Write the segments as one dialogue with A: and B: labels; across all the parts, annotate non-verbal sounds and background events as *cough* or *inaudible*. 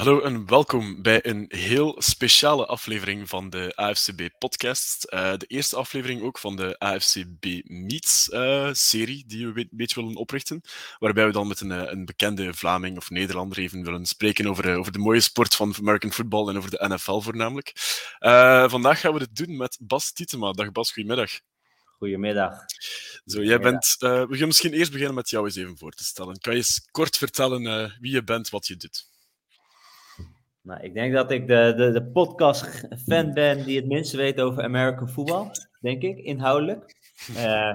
A: Hallo en welkom bij een heel speciale aflevering van de AFCB podcast. Uh, de eerste aflevering ook van de AFCB Meets uh, serie die we een beetje willen oprichten. Waarbij we dan met een, een bekende Vlaming of Nederlander even willen spreken over, over de mooie sport van American football en over de NFL voornamelijk. Vandaag gaan we het doen met Bas Tietema. Dag Bas, goedemiddag.
B: Goedemiddag.
A: Zo, jij bent, we gaan misschien eerst beginnen met jou eens even voor te stellen. Kan je eens kort vertellen wie je bent, wat je doet?
B: Nou, ik denk dat ik de, de, de podcast-fan ben die het minste weet over American voetbal, denk ik, inhoudelijk. Uh, *laughs*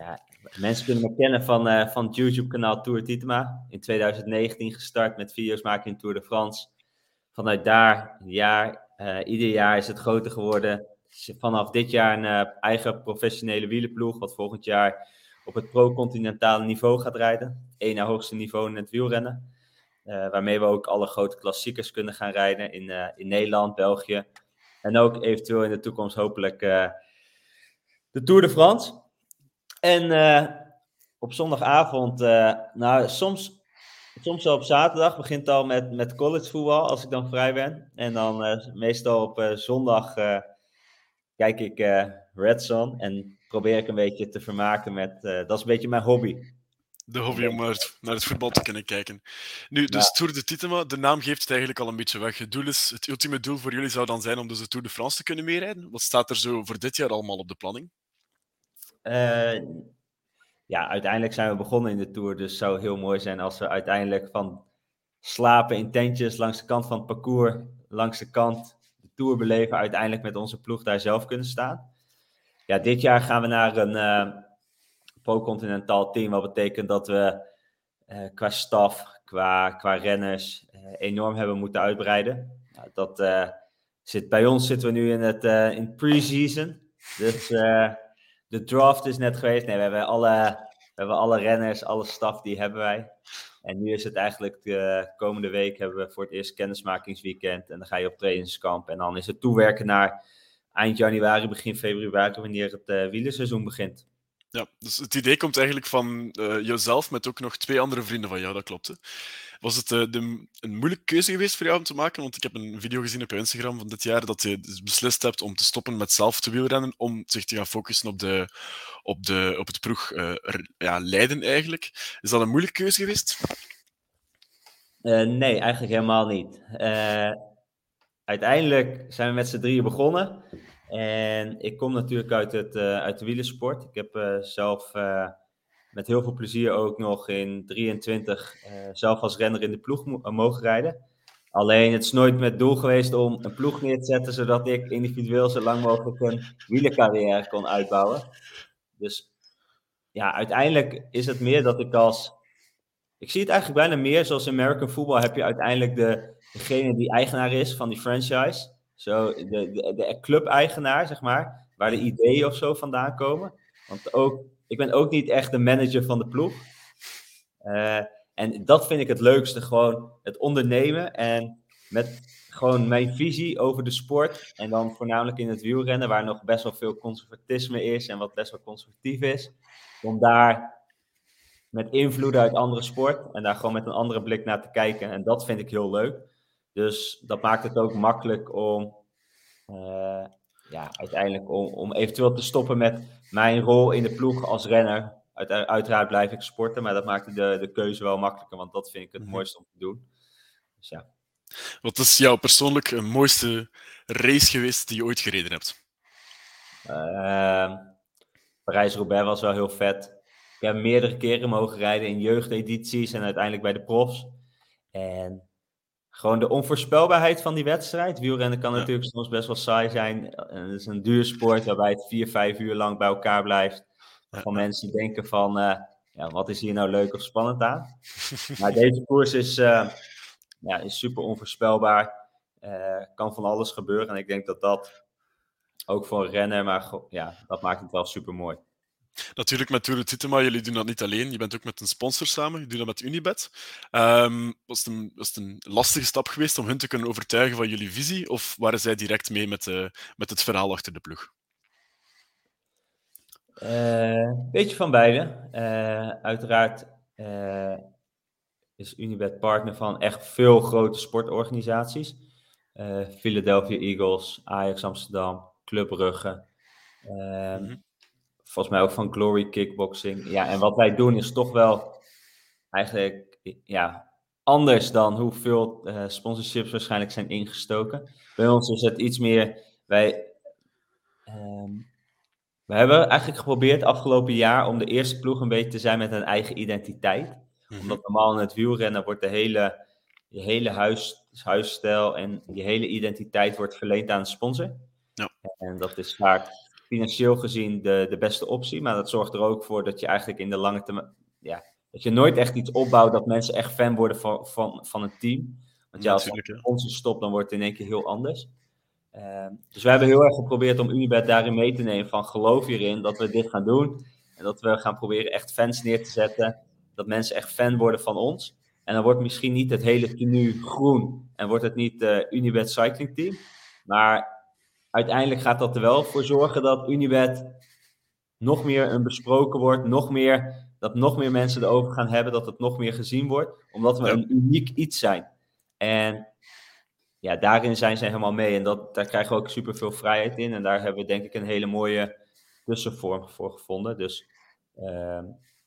B: ja, mensen kunnen me kennen van, uh, van het YouTube-kanaal Tour Titema. In 2019 gestart met video's maken in Tour de France. Vanuit daar, jaar, uh, ieder jaar is het groter geworden. Vanaf dit jaar een eigen professionele wielenploeg, wat volgend jaar op het pro-continentale niveau gaat rijden. Eén na hoogste niveau in het wielrennen. Uh, waarmee we ook alle grote klassiekers kunnen gaan rijden in, uh, in Nederland, België. En ook eventueel in de toekomst hopelijk uh, de Tour de France. En op zondagavond, nou soms, soms wel op zaterdag, begint al met, met collegevoetbal als ik dan vrij ben. En dan meestal op zondag kijk ik Red Zone en probeer ik een beetje te vermaken met, dat is een beetje mijn hobby
A: de hobby om naar het, voetbal te kunnen kijken. Nu, dus ja. Tour de Titema, de naam geeft het eigenlijk al een beetje weg. Het, doel is, het ultieme doel voor jullie zou dan zijn om dus de Tour de France te kunnen meerijden. Wat staat er zo voor dit jaar allemaal op de planning?
B: Uh, ja, uiteindelijk zijn we begonnen in de Tour, dus het zou heel mooi zijn als we uiteindelijk van slapen in tentjes langs de kant van het parcours, langs de kant de Tour beleven, uiteindelijk met onze ploeg daar zelf kunnen staan. Ja, dit jaar gaan we naar een... Uh, pro-continentaal team. Wat betekent dat we uh, qua staf, qua, qua renners uh, enorm hebben moeten uitbreiden. Nou, dat uh, zit, bij ons zitten we nu in het in pre-season. Dus de draft is net geweest. Nee, we hebben alle, we hebben alle renners, alle staf, die hebben wij. En nu is het eigenlijk de komende week hebben we voor het eerst kennismakingsweekend. En dan ga je op trainingskamp. En dan is het toewerken naar eind januari, begin februari, wanneer het wielerseizoen begint.
A: Ja, dus het idee komt eigenlijk van uh, jezelf met ook nog twee andere vrienden van jou, dat klopt. Hè? Was het uh, de, een moeilijke keuze geweest voor jou om te maken? Want ik heb een video gezien op Instagram van dit jaar dat je dus beslist hebt om te stoppen met zelf te wielrennen, om zich te gaan focussen op, de, op, de, op het ploeg uh, ja, Leiden eigenlijk. Is dat een moeilijke keuze geweest?
B: nee, eigenlijk helemaal niet. uiteindelijk zijn we met z'n drieën begonnen. En ik kom natuurlijk uit, het, uh, uit de wielersport. Ik heb uh, zelf uh, met heel veel plezier ook nog in 23 zelf als renner in de ploeg mogen rijden. Alleen het is nooit met doel geweest om een ploeg neer te zetten, zodat ik individueel zo lang mogelijk een wielercarrière kon uitbouwen. Dus ja, uiteindelijk is het meer dat ik als. Ik zie het eigenlijk bijna meer zoals in American football heb je uiteindelijk de, degene die eigenaar is van die franchise. Zo, de, de, de club-eigenaar, zeg maar, waar de ideeën of zo vandaan komen. Want ook, ik ben ook niet echt de manager van de ploeg. Uh, en dat vind ik het leukste, gewoon het ondernemen en met gewoon mijn visie over de sport. En dan voornamelijk in het wielrennen, waar nog best wel veel conservatisme is en wat best wel conservatief is. Om daar met invloeden uit andere sport en daar gewoon met een andere blik naar te kijken. En dat vind ik heel leuk. Dus dat maakt het ook makkelijk om uh, ja, uiteindelijk om, om eventueel te stoppen met mijn rol in de ploeg als renner. Uit, uiteraard blijf ik sporten, maar dat maakt de, de keuze wel makkelijker, want dat vind ik het mhm. mooiste om te doen. Dus ja.
A: Wat is jouw persoonlijk eh, mooiste race geweest die je ooit gereden hebt?
B: Uh, Parijs-Roubaix was wel heel vet. Ik heb meerdere keren mogen rijden in jeugdedities en uiteindelijk bij de profs. En gewoon de onvoorspelbaarheid van die wedstrijd. Wielrennen kan natuurlijk soms best wel saai zijn. Het is een duur sport waarbij het vier, vijf uur lang bij elkaar blijft. Van mensen die denken van, uh, ja, wat is hier nou leuk of spannend aan? *laughs* maar deze koers is, uh, ja, is super onvoorspelbaar. Uh, kan van alles gebeuren. En ik denk dat dat ook voor een renner, maar ja, dat maakt het wel super mooi.
A: Natuurlijk met Tour de Titema, jullie doen dat niet alleen. Je bent ook met een sponsor samen. Je doet dat met Unibet. Um, was, het een, was het een lastige stap geweest om hun te kunnen overtuigen van jullie visie? Of waren zij direct mee met, uh, met het verhaal achter de ploeg?
B: Een uh, beetje van beide. Uh, uiteraard is Unibet partner van echt veel grote sportorganisaties. Philadelphia Eagles, Ajax Amsterdam, Club Brugge. Ehm, mhm. Volgens mij ook van Glory Kickboxing. Ja, en wat wij doen is toch wel eigenlijk ja, anders dan hoeveel uh, sponsorships waarschijnlijk zijn ingestoken. Bij ons is het iets meer. Wij, um, we hebben eigenlijk geprobeerd afgelopen jaar om de eerste ploeg een beetje te zijn met een eigen identiteit. Mhm. Omdat normaal in het wielrennen wordt de hele, je hele huis, huisstijl en je hele identiteit wordt verleend aan een sponsor. Ja. En dat is vaak financieel gezien de, de beste optie. Maar dat zorgt er ook voor dat je eigenlijk in de lange termijn. Ja, dat je nooit echt iets opbouwt dat mensen echt fan worden van, van, van een team. Want ja, als je onze stopt, dan wordt het in één keer heel anders. Ehm, dus we hebben heel erg geprobeerd om Unibet daarin mee te nemen van geloof hierin dat we dit gaan doen. En dat we gaan proberen echt fans neer te zetten. Dat mensen echt fan worden van ons. En dan wordt misschien niet het hele tenue groen. En wordt het niet uh, Unibet Cycling Team. Maar uiteindelijk gaat dat er wel voor zorgen dat Unibet nog meer een besproken wordt. Nog meer, dat nog meer mensen erover gaan hebben. Dat het nog meer gezien wordt. Omdat we een uniek iets zijn. En ja, daarin zijn ze helemaal mee. En dat, daar krijgen we ook super veel vrijheid in. En daar hebben we denk ik een hele mooie tussenvorm voor gevonden. Dus ehm,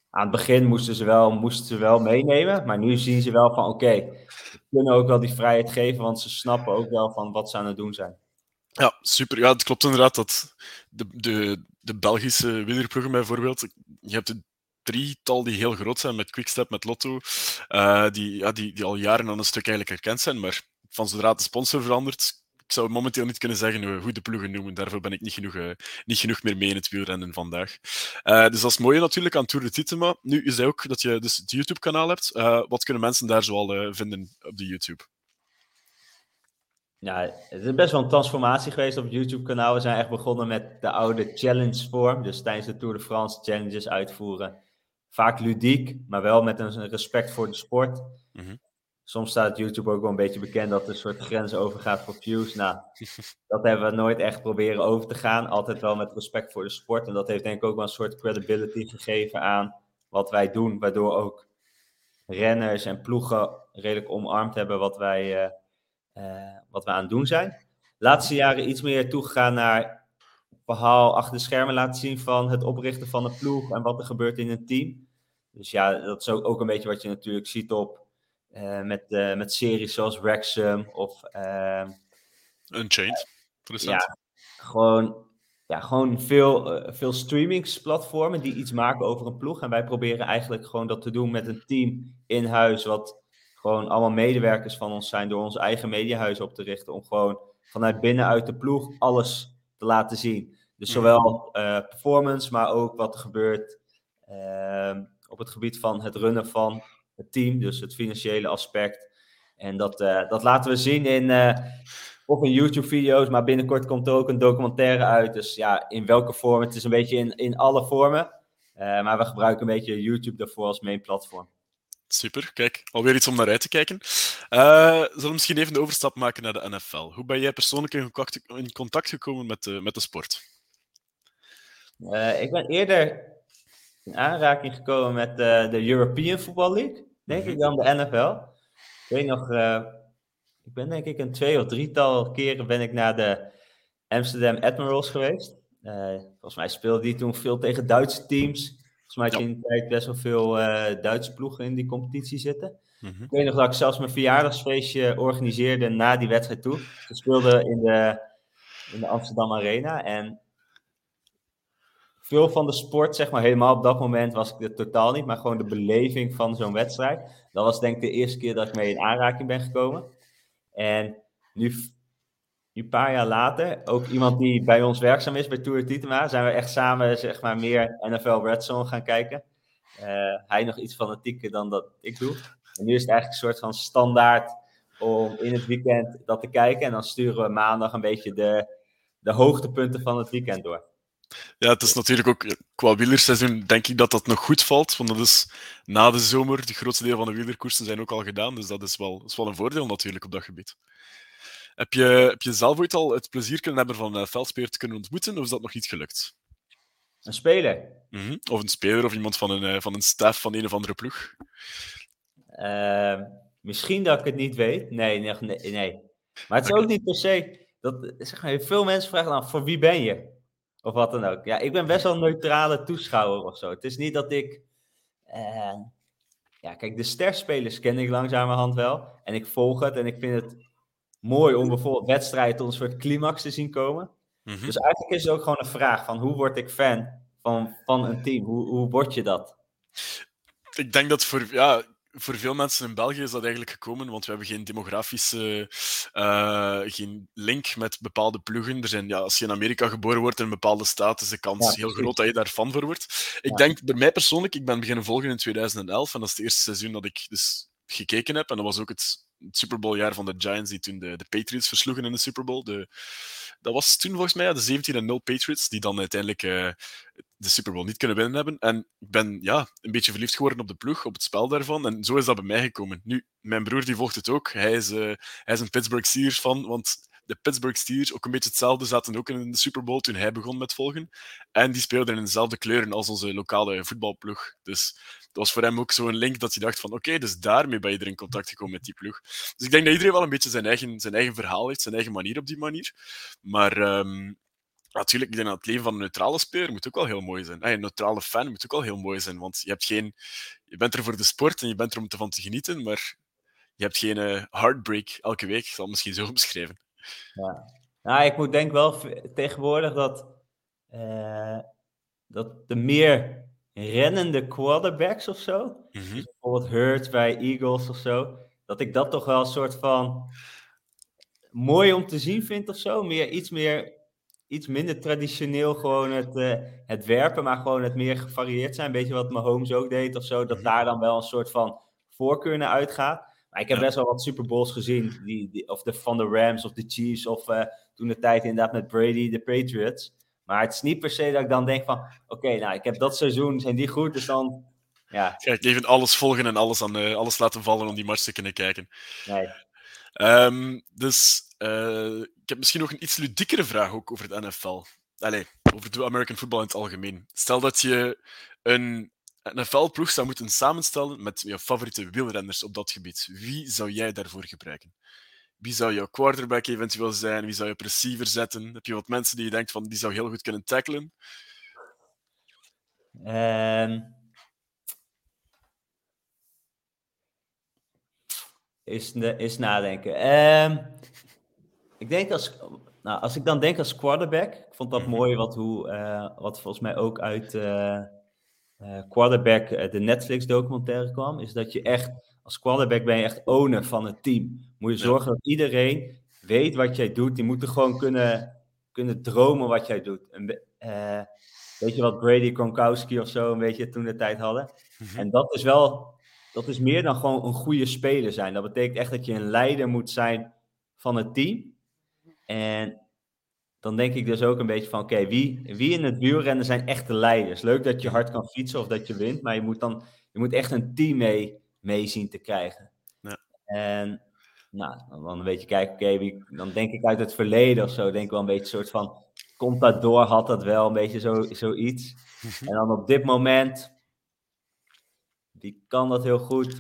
B: aan het begin moesten ze, wel, moesten ze wel meenemen. Maar nu zien ze wel van oké, we kunnen ook wel die vrijheid geven. Want ze snappen ook wel van wat ze aan het doen zijn.
A: Ja, super. Ja, het klopt inderdaad dat de, de, de Belgische wielerploegen bijvoorbeeld, je hebt een drietal die heel groot zijn met Quickstep, met Lotto, uh, die, ja, die, al jaren aan een stuk eigenlijk erkend zijn, maar van zodra de sponsor verandert, ik zou momenteel niet kunnen zeggen hoe de ploegen noemen. Daarvoor ben ik niet genoeg, uh, niet genoeg meer mee in het wielrennen vandaag. Uh, dus dat is mooi natuurlijk aan Tour de Titema. Nu, je zei ook dat je dus het YouTube-kanaal hebt. Wat kunnen mensen daar zoal vinden op de YouTube?
B: Ja, het is best wel een transformatie geweest op het YouTube-kanaal. We zijn echt begonnen met de oude challenge-vorm. Dus tijdens de Tour de France challenges uitvoeren. Vaak ludiek, maar wel met een respect voor de sport. Mm -hmm. Soms staat YouTube ook wel een beetje bekend dat er een soort grens overgaat voor views. Nou, *laughs* dat hebben we nooit echt proberen over te gaan. Altijd wel met respect voor de sport. En dat heeft denk ik ook wel een soort credibility gegeven aan wat wij doen. Waardoor ook renners en ploegen redelijk omarmd hebben wat wij, uh, uh, wat we aan het doen zijn. De laatste jaren iets meer toegegaan naar verhaal achter de schermen laten zien van het oprichten van een ploeg en wat er gebeurt in een team. Dus ja, dat is ook, ook een beetje wat je natuurlijk ziet op uh, met, uh, met series zoals Wrexham of... Uh,
A: Unchained,
B: Ja, gewoon, ja, gewoon veel, veel streamingsplatformen die iets maken over een ploeg. En wij proberen eigenlijk gewoon dat te doen met een team in huis, wat gewoon allemaal medewerkers van ons zijn, door ons eigen mediahuis op te richten. Om gewoon vanuit binnenuit de ploeg alles te laten zien. Dus zowel performance, maar ook wat er gebeurt ehm, op het gebied van het runnen van het team, dus het financiële aspect. En dat, uh, dat laten we zien in, uh, of in YouTube-video's, maar binnenkort komt er ook een documentaire uit. Dus ja, in welke vorm? Het is een beetje in, in alle vormen. Maar we gebruiken een beetje YouTube daarvoor als main platform.
A: Super, kijk, alweer iets om naar uit te kijken. zullen we misschien even de overstap maken naar de NFL? Hoe ben jij persoonlijk in contact, in contact gekomen met de, met de sport?
B: ik ben eerder in aanraking gekomen met uh, de European Football League, denk ik dan de NFL. Ik weet nog, uh, ik ben denk ik een twee of drietal keren ben ik naar de Amsterdam Admirals geweest. Uh, volgens mij speelde die toen veel tegen Duitse teams. Volgens mij had je in de tijd best wel veel Duitse ploegen in die competitie zitten. Mm -hmm. Ik weet nog dat ik zelfs mijn verjaardagsfeestje organiseerde na die wedstrijd toe. We speelden in de, in de Amsterdam Arena en veel van de sport, zeg maar, helemaal op dat moment was ik er totaal niet, maar gewoon de beleving van zo'n wedstrijd. Dat was denk ik de eerste keer dat ik mee in aanraking ben gekomen. En nu, nu een paar jaar later, ook iemand die bij ons werkzaam is bij Tour Titema, zijn we echt samen, zeg maar, meer NFL Red gaan kijken. Uh, hij nog iets fanatieker dan dat ik doe. En nu is het eigenlijk een soort van standaard om in het weekend dat te kijken. En dan sturen we maandag een beetje de, de hoogtepunten van het weekend door.
A: Ja, het is natuurlijk ook qua wielerseizoen denk ik dat dat nog goed valt. Want dat is na de zomer, de grootste deel van de wielerkoersen zijn ook al gedaan. Dus dat is wel, is wel een voordeel natuurlijk op dat gebied. Heb je, heb je zelf ooit al het plezier kunnen hebben van uh, Veldspeer te kunnen ontmoeten, of is dat nog niet gelukt?
B: Een speler?
A: Mm -hmm. Of een speler of iemand van een, uh, van een staf van een of andere ploeg?
B: Ehm, misschien dat ik het niet weet. Nee, nee, nee. Maar het is ook niet per se. Dat, zeg maar, veel mensen vragen dan: voor wie ben je? Of wat dan ook. Ja, ik ben best wel een neutrale toeschouwer of zo. Het is niet dat ik. Uh, ja, kijk, de sterspelers ken ik langzamerhand wel. En ik volg het en ik vind het mooi om bijvoorbeeld wedstrijden tot een soort climax te zien komen. Mhm. Dus eigenlijk is het ook gewoon een vraag van hoe word ik fan van, van een team? Hoe, hoe word je dat?
A: Ik denk dat voor, ja, voor veel mensen in België is dat eigenlijk gekomen, want we hebben geen demografische uh, geen link met bepaalde ploegen. Er zijn, ja, als je in Amerika geboren wordt in een bepaalde staat, is de kans heel groot dat je daar fan voor wordt. Ik denk, bij mij persoonlijk, ik ben beginnen volgen in 2011 en dat is het eerste seizoen dat ik dus gekeken heb. En dat was ook het, het Super Bowl jaar van de Giants die toen de, de Patriots versloegen in de Super Bowl. De, dat was toen volgens mij de 17-0 Patriots, die dan uiteindelijk uh, de Super Bowl niet kunnen winnen hebben. En ik ben ja, een beetje verliefd geworden op de ploeg, op het spel daarvan. En zo is dat bij mij gekomen. Nu, mijn broer die volgt het ook. Hij is, uh, hij is een Pittsburgh Steelers fan, want de Pittsburgh Steelers, ook een beetje hetzelfde, zaten ook in de Super Bowl toen hij begon met volgen. En die speelden in dezelfde kleuren als onze lokale voetbalploeg. Dus dat was voor hem ook zo'n link dat hij dacht van oké, dus daarmee ben je er in contact gekomen met die ploeg. Dus ik denk dat iedereen wel een beetje zijn eigen, zijn eigen verhaal heeft, zijn eigen manier op die manier. Maar um, natuurlijk, ik denk het leven van een neutrale speler moet ook wel heel mooi zijn. een neutrale fan moet ook wel heel mooi zijn, want je, hebt geen, je bent er voor de sport en je bent er om ervan te genieten, maar je hebt geen uh, heartbreak elke week. Ik zal het misschien zo *laughs* omschrijven.
B: Ja. Nou, ik moet denk wel tegenwoordig dat, uh, dat de meer rennende quarterbacks of zo. Mm dus bijvoorbeeld Hurts bij Eagles of zo. Dat ik dat toch wel een soort van mooi om te zien vind of zo. Meer, iets, meer, iets minder traditioneel gewoon het, uh, het werpen, maar gewoon het meer gevarieerd zijn. Een beetje wat Mahomes ook deed of zo. Dat mhm. daar dan wel een soort van voorkeur naar uitgaat. Maar ik heb best wel wat Super Bowls gezien. Die, die, of de van de Rams of de Chiefs. Of uh, toen de tijd inderdaad met Brady, de Patriots. Maar het is niet per se dat ik dan denk van, oké, nou, ik heb dat seizoen, zijn die goed, dus dan, ja.
A: Kijk, even alles volgen en alles, aan, uh, alles laten vallen om die match te kunnen kijken.
B: Nee.
A: Um, dus uh, ik heb misschien nog een iets ludiekere vraag ook over het NFL. Allee, over de American football in het algemeen. Stel dat je een NFL-ploeg zou moeten samenstellen met je favoriete wielrenners op dat gebied. Wie zou jij daarvoor gebruiken? Wie zou jouw quarterback eventueel zijn? Wie zou je receiver zetten? Heb je wat mensen die je denkt van die zou heel goed kunnen tacklen?
B: Um, is, is nadenken. Um, ik denk als, nou, als ik dan denk als quarterback, ik vond dat mhm. mooi wat, hoe, uh, wat volgens mij ook uit uh, quarterback de Netflix documentaire kwam, is dat je echt als quarterback ben je echt owner van het team. Moet je zorgen dat iedereen weet wat jij doet. Die moeten gewoon kunnen, kunnen dromen wat jij doet. En, uh, weet je wat Brady, Gronkowski of zo een beetje toen de tijd hadden. Mhm. En dat is wel, dat is meer dan gewoon een goede speler zijn. Dat betekent echt dat je een leider moet zijn van het team. En dan denk ik dus ook een beetje van, oké, wie, wie in het wielrennen zijn echte leiders? Leuk dat je hard kan fietsen of dat je wint, maar je moet dan je moet echt een team mee mee zien te krijgen. Ja. En nou, dan een beetje kijken, oké, dan denk ik uit het verleden of zo, denk ik wel een beetje een soort van, komt dat door, had dat wel een beetje zo, zoiets. *laughs* en dan op dit moment, die kan dat heel goed.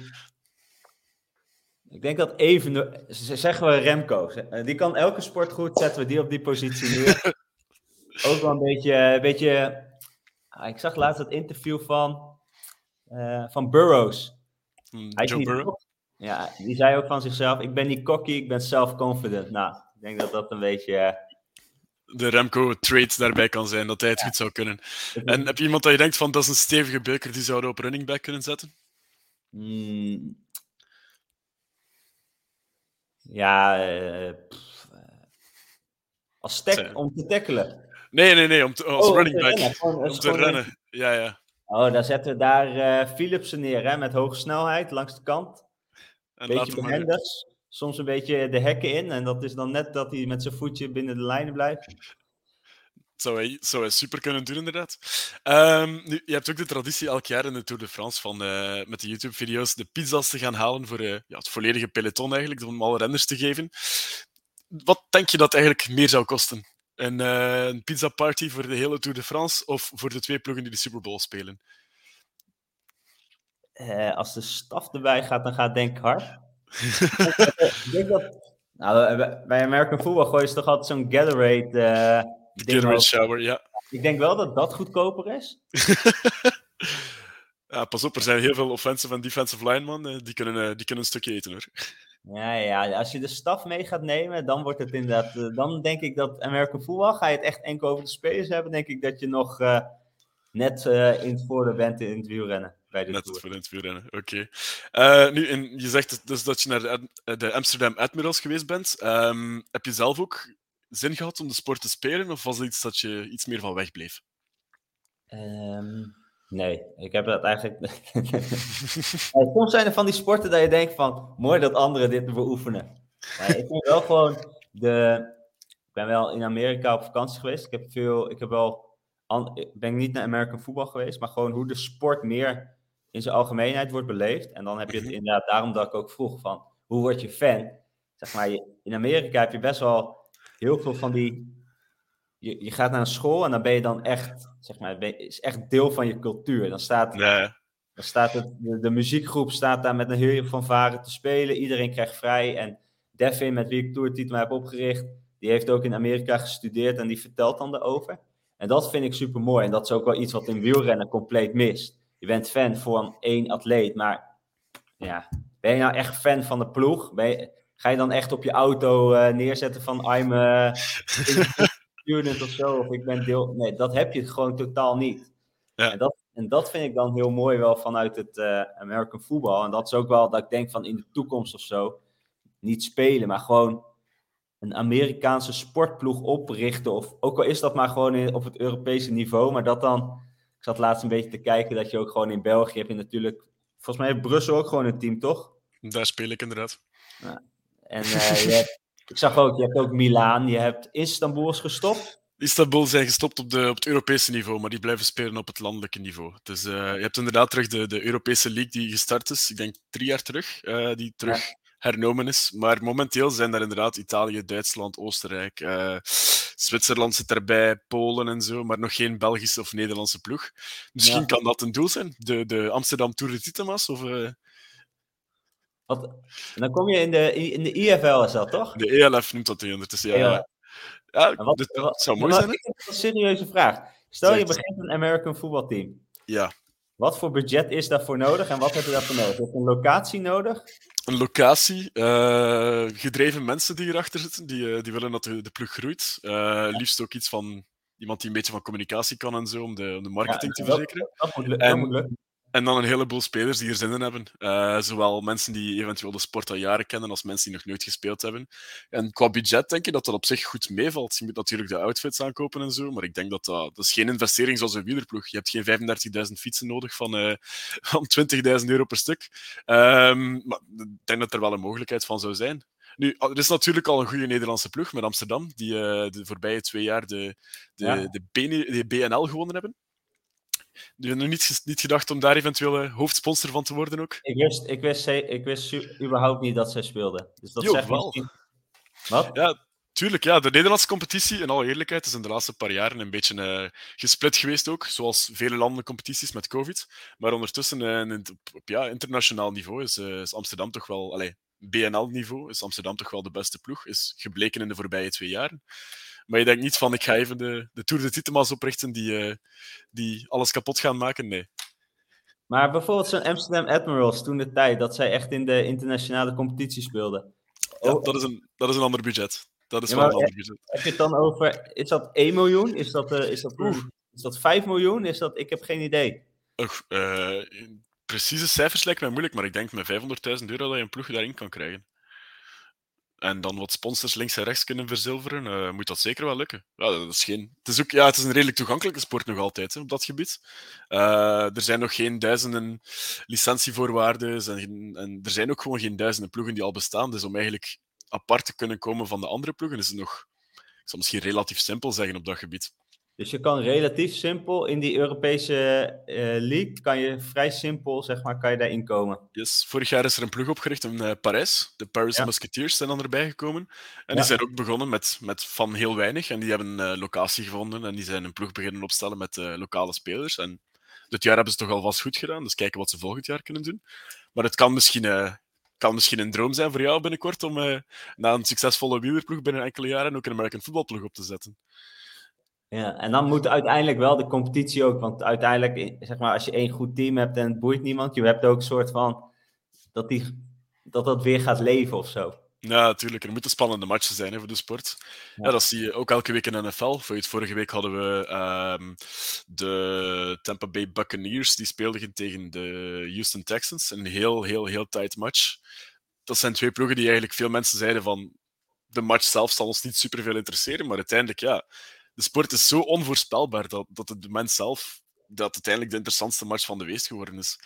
B: Ik denk dat even, zeggen we Remco, die kan elke sport goed, zetten we die op die positie neer. *laughs* Ook wel een beetje, een beetje ah, ik zag laatst het interview van, uh, van Burroughs.
A: Hmm, Joe
B: Ja, die zei ook van zichzelf: Ik ben niet cocky, ik ben self-confident. Nou, ik denk dat dat een beetje. Uh...
A: De Remco-trade daarbij kan zijn, dat hij het goed zou kunnen. En heb je iemand dat je denkt van dat is een stevige beker die zouden op running back kunnen zetten?
B: Mm. Ja, uh, als stack, om te tackelen.
A: Nee, nee, nee, om te, als oh, running back. om te rennen. Ja, ja.
B: Oh, dan zetten we daar uh, Philipsen neer, hè, met hoge snelheid langs de kant. Een beetje behendig. Soms een beetje de hekken in. En dat is dan net dat hij met zijn voetje binnen de lijnen blijft.
A: Zou hij, zou hij super kunnen doen, inderdaad. Um, nu, je hebt ook de traditie elk jaar in de Tour de France van uh, met de YouTube-video's de pizza's te gaan halen voor uh, ja, het volledige peloton eigenlijk, om alle renners te geven. Wat denk je dat eigenlijk meer zou kosten? Een, uh, een pizza party voor de hele Tour de France of voor de twee ploegen die de Super Bowl spelen?
B: eh, als de staf erbij gaat, dan gaat denk ik hard. *laughs* ik denk dat, nou, bij American Football gooien ze toch altijd zo'n Gatorade... Uh,
A: Gatorade shower, ja.
B: Ik denk wel dat dat goedkoper is. *laughs*
A: ja, pas op, er zijn heel veel offensive en defensive linemen. Die kunnen, die kunnen een stukje eten hoor.
B: Ja, ja, als je de staf mee gaat nemen, dan wordt het inderdaad. Uh, dan denk ik dat American Football, ga je het echt enkel over de spelers hebben, denk ik dat je nog uh, net uh, in het voordeel bent in het wielrennen. Bij de
A: net
B: tour.
A: voor in het wielrennen, oké. Okay. nu, je zegt dus dat je naar de, de Amsterdam Admirals geweest bent. Um, heb je zelf ook zin gehad om de sport te spelen, of was het iets dat je iets meer van wegbleef?
B: Um... Nee, ik heb dat eigenlijk. *laughs* Soms zijn er van die sporten dat je denkt van mooi dat anderen dit beoefenen. Maar ik ben wel gewoon de. Ik ben wel in Amerika op vakantie geweest. Ik heb veel. Ik heb wel. Ik ben niet naar American voetbal geweest, maar gewoon hoe de sport meer in zijn algemeenheid wordt beleefd. En dan heb je het mhm. inderdaad, daarom dat ik ook vroeg van hoe word je fan? Zeg maar, in Amerika heb je best wel heel veel van die je, je gaat naar een school en dan ben je dan echt, zeg maar, is echt deel van je cultuur. Dan staat, dan staat het, de, muziekgroep staat daar met een heel fanfare te spelen. Iedereen krijgt vrij. En Devin, met wie ik toertitel heb opgericht, die heeft ook in Amerika gestudeerd en die vertelt dan erover. En dat vind ik super mooi. En dat is ook wel iets wat in wielrennen compleet mist. Je bent fan van één atleet, maar ja, ben je nou echt fan van de ploeg? Ben je, ga je dan echt op je auto uh, neerzetten van I'm uh, student *laughs* of zo, of ik ben deel. Nee, dat heb je gewoon totaal niet. Ja. En, dat, en dat vind ik dan heel mooi wel vanuit het uh, American voetbal. En dat is ook wel dat ik denk van in de toekomst of zo, niet spelen, maar gewoon een Amerikaanse sportploeg oprichten. Of ook al is dat maar gewoon in, op het Europese niveau, maar dat dan. Ik zat laatst een beetje te kijken dat je ook gewoon in België heb je natuurlijk. Volgens mij heeft Brussel ook gewoon een team, toch?
A: Daar speel ik inderdaad.
B: Ja. En uh, je hebt ik zag ook, je hebt ook Milaan, je hebt Istanbul is gestopt.
A: Istanbul zijn gestopt op, de, op het Europese niveau, maar die blijven spelen op het landelijke niveau. Dus uh, je hebt inderdaad terug de, de Europese League die gestart is, ik denk drie jaar terug, uh, die terug ja. hernomen is. Maar momenteel zijn daar inderdaad Italië, Duitsland, Oostenrijk, uh, Zwitserland zit erbij, Polen en zo, maar nog geen Belgische of Nederlandse ploeg. Misschien ja. kan dat een doel zijn, de, de Amsterdam Tour de Titemas, of...
B: Wat, dan kom je in de, in de IFL, is dat toch?
A: De ELF noemt dat hier ondertussen, ja. ja. ja wat, dit, dat zou mooi zijn. Ik
B: heb een serieuze vraag. Stel je begint een American voetbalteam.
A: Ja.
B: Wat voor budget is daarvoor nodig en wat heb je daarvoor nodig? Heb je een locatie nodig?
A: Een locatie, uh, gedreven mensen die erachter zitten, die, uh, die willen dat de, de ploeg groeit. Uh, liefst ook iets van iemand die een beetje van communicatie kan en zo, om de, om de marketing ja, te verzekeren.
B: Dat, moet, dat moet lukken.
A: En dan een heleboel spelers die er zin in hebben. Uh, zowel mensen die eventueel de sport al jaren kennen, als mensen die nog nooit gespeeld hebben. En qua budget denk ik dat dat op zich goed meevalt. Je moet natuurlijk de outfits aankopen en zo, maar ik denk dat dat, dat is geen investering zoals een wielerploeg. Je hebt geen 35.000 fietsen nodig van, uh, *laughs* van 20.000 euro per stuk. Um, maar ik denk dat er wel een mogelijkheid van zou zijn. Nu, er is natuurlijk al een goede Nederlandse ploeg met Amsterdam, die uh, de voorbije twee jaar de, de, ja. de, de BNL gewonnen hebben. Je hebt nog niet, niet gedacht om daar eventueel eh, hoofdsponsor van te worden ook?
B: Ik wist, ik wist, ik wist überhaupt niet dat zij speelden. Dus dat zegt wel. Misschien...
A: Wat? Ja, tuurlijk. Ja, de Nederlandse competitie, in alle eerlijkheid, is in de laatste paar jaren een beetje uh, gesplit geweest ook. Zoals vele landen competities met COVID. Maar ondertussen, uh, op, op, ja, internationaal niveau, is, uh, is Amsterdam toch wel... Allez, BNL-niveau is Amsterdam toch wel de beste ploeg. Is gebleken in de voorbije twee jaren. Maar je denkt niet van, ik ga even de, de Tour de Titemas oprichten die, uh, die alles kapot gaan maken. Nee.
B: Maar bijvoorbeeld zo'n Amsterdam Admirals toen de tijd, dat zij echt in de internationale competitie speelden.
A: Ja, dat, is een, dat is een ander budget. Dat is ja, wel een ander budget.
B: Heb je het dan over, is dat 1 miljoen? Is dat, uh, is dat, is dat 5 miljoen? Is dat, ik heb geen idee.
A: Och, uh, precieze cijfers lijken mij moeilijk, maar ik denk met 500.000 euro dat je een ploeg daarin kan krijgen en dan wat sponsors links en rechts kunnen verzilveren, uh, moet dat zeker wel lukken. Ja, dat is geen... het, is ook, ja, het is een redelijk toegankelijke sport nog altijd hè, op dat gebied. Uh, er zijn nog geen duizenden licentievoorwaarden en, en, er zijn ook gewoon geen duizenden ploegen die al bestaan. Dus om eigenlijk apart te kunnen komen van de andere ploegen is het nog, ik zal misschien relatief simpel zeggen op dat gebied.
B: Dus je kan relatief simpel in die Europese uh, league, kan je vrij simpel, zeg maar, kan je daarin komen.
A: Yes. Vorig jaar is er een ploeg opgericht in uh, Parijs. De Paris ja. Musketeers zijn dan erbij gekomen. En ja. die zijn ook begonnen met, met van heel weinig. En die hebben een uh, locatie gevonden en die zijn een ploeg beginnen opstellen met lokale spelers. En dit jaar hebben ze toch al vast goed gedaan, dus kijken wat ze volgend jaar kunnen doen. Maar het kan misschien, kan misschien een droom zijn voor jou binnenkort om na een succesvolle wielerploeg binnen enkele jaren ook een American voetbalploeg op te zetten.
B: Ja, en dan moet uiteindelijk wel de competitie ook, want uiteindelijk, zeg maar, als je één goed team hebt en het boeit niemand, je hebt ook een soort van dat die, dat, dat weer gaat leven of zo.
A: Ja, natuurlijk. Er moeten spannende matchen zijn hè, voor de sport. Ja. dat zie je ook elke week in de NFL. Vorige week hadden we um, de Tampa Bay Buccaneers. Die speelden tegen de Houston Texans. Een heel, heel, heel tight match. Dat zijn twee ploegen die eigenlijk veel mensen zeiden van... De match zelf zal ons niet superveel interesseren. Maar uiteindelijk, ja... De sport is zo onvoorspelbaar dat, dat de mens zelf dat uiteindelijk de interessantste match van de week geworden is.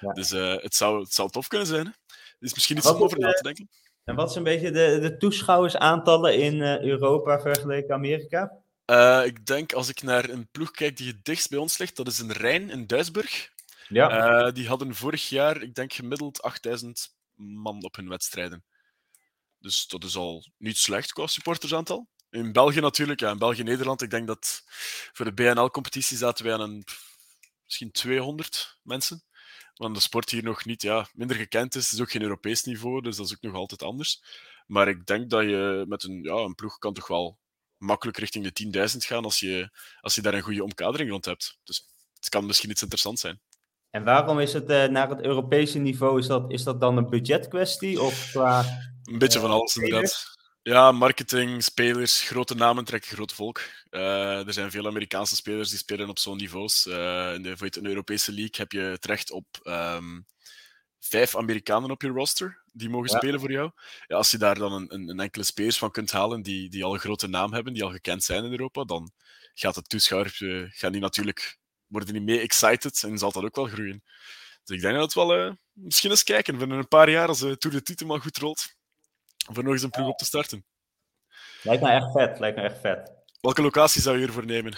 A: Ja. Dus uh, het, zou, het zou tof kunnen zijn. Hè? Er is misschien iets om over na te denken.
B: En wat zijn een beetje de, de toeschouwersaantallen in uh, Europa vergeleken Amerika?
A: Uh, ik denk als ik naar een ploeg kijk die het dichtst bij ons ligt, dat is een Rijn in Duisburg. Ja. die hadden vorig jaar, ik denk gemiddeld 8000 man op hun wedstrijden. Dus dat is al niet slecht qua supportersaantal. In België natuurlijk, ja, in België-Nederland, ik denk dat voor de BNL-competitie zaten wij aan een, misschien 200 mensen. Want de sport hier nog niet ja, minder gekend is. Het is ook geen Europees niveau, dus dat is ook nog altijd anders. Maar ik denk dat je met een, ja, een ploeg kan toch wel makkelijk richting de 10.000 gaan als je, als je daar een goede omkadering rond hebt. Dus het kan misschien iets interessants zijn.
B: En waarom is het uh, naar het Europese niveau, is dat, is dat dan een budgetkwestie? Of qua,
A: een beetje van alles inderdaad. Ja, marketing, spelers, grote namen trekken groot volk. Uh, er zijn veel Amerikaanse spelers die spelen op zo'n niveaus. Uh, in, de, in de Europese League heb je terecht op um, vijf Amerikanen op je roster die mogen ja. spelen voor jou. Ja, als je daar dan een, een, een, enkele spelers van kunt halen die, die al een grote naam hebben, die al gekend zijn in Europa, dan gaat het toeschouwer, uh, gaan die natuurlijk, worden die mee excited en zal dat ook wel groeien. Dus ik denk dat het wel, misschien eens kijken, binnen een paar jaar, als de Tour de Titel maar goed rolt, voor nog eens een ploeg op te starten.
B: Lijkt me echt vet, lijkt me echt vet.
A: Welke locatie zou je hiervoor nemen?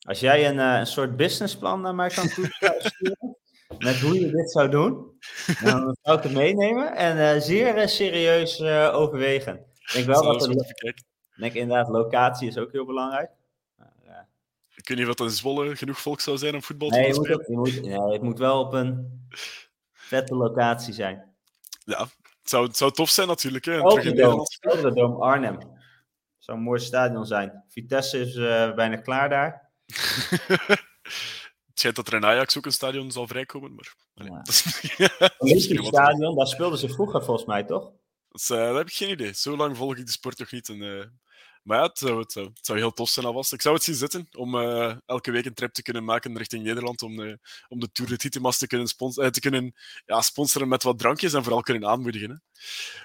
B: Als jij een, uh, een soort businessplan naar mij kan toesturen, *laughs* met hoe je dit zou doen, dan zou ik het meenemen en uh, zeer uh, serieus overwegen. Ik denk wel dat de, denk inderdaad, locatie is ook heel belangrijk.
A: Maar, ik weet niet wat in Zwolle genoeg volk zou zijn om voetbal
B: nee,
A: te spelen.
B: Moet, moet, nee, het moet wel op een vette locatie zijn.
A: Ja, het zou, het zou tof zijn natuurlijk. Hè?
B: Dome Arnhem. Zou een mooi stadion zijn. Vitesse is uh, bijna klaar daar. *laughs*
A: het schijnt dat er in Ajax ook een stadion zal vrijkomen. Maar... Ja. *laughs* dat
B: is, *laughs* stadion, daar speelden ze vroeger volgens mij, toch?
A: Dat, uh, dat heb ik geen idee. Zo lang volg ik de sport nog niet. En, uh, maar ja, het zou, het, zou, heel tof zijn alvast. Ik zou het zien zitten om uh, elke week een trip te kunnen maken richting Nederland. Om de, om de Tour de Titemas te kunnen, uh, te kunnen ja, sponsoren met wat drankjes en vooral kunnen aanmoedigen.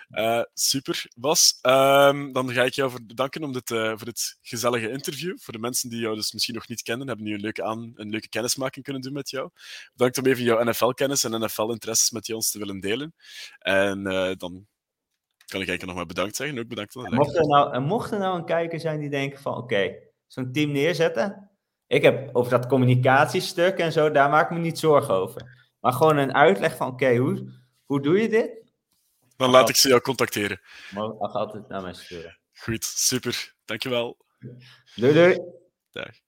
A: Uh, super, Bas. Um, dan ga ik jou bedanken om dit, voor dit gezellige interview. Voor de mensen die jou dus misschien nog niet kennen, hebben nu een leuke, aan, een leuke kennismaking kunnen doen met jou. Bedankt om even jouw NFL-kennis en NFL-interesses met ons te willen delen. En dan kan ik eigenlijk nog maar bedankt zeggen. Ook bedankt
B: aan mocht, er nou, mocht er nou een kijker zijn die denkt van oké, okay, zo'n team neerzetten. Ik heb over dat communicatiestuk en zo, daar maak ik me niet zorgen over. Maar gewoon een uitleg van oké, okay, hoe, hoe doe je dit?
A: Dan laat ik ze jou contacteren.
B: Mag altijd naar mij sturen.
A: Goed, super. Dankjewel.
B: Doei doei.
A: Dag.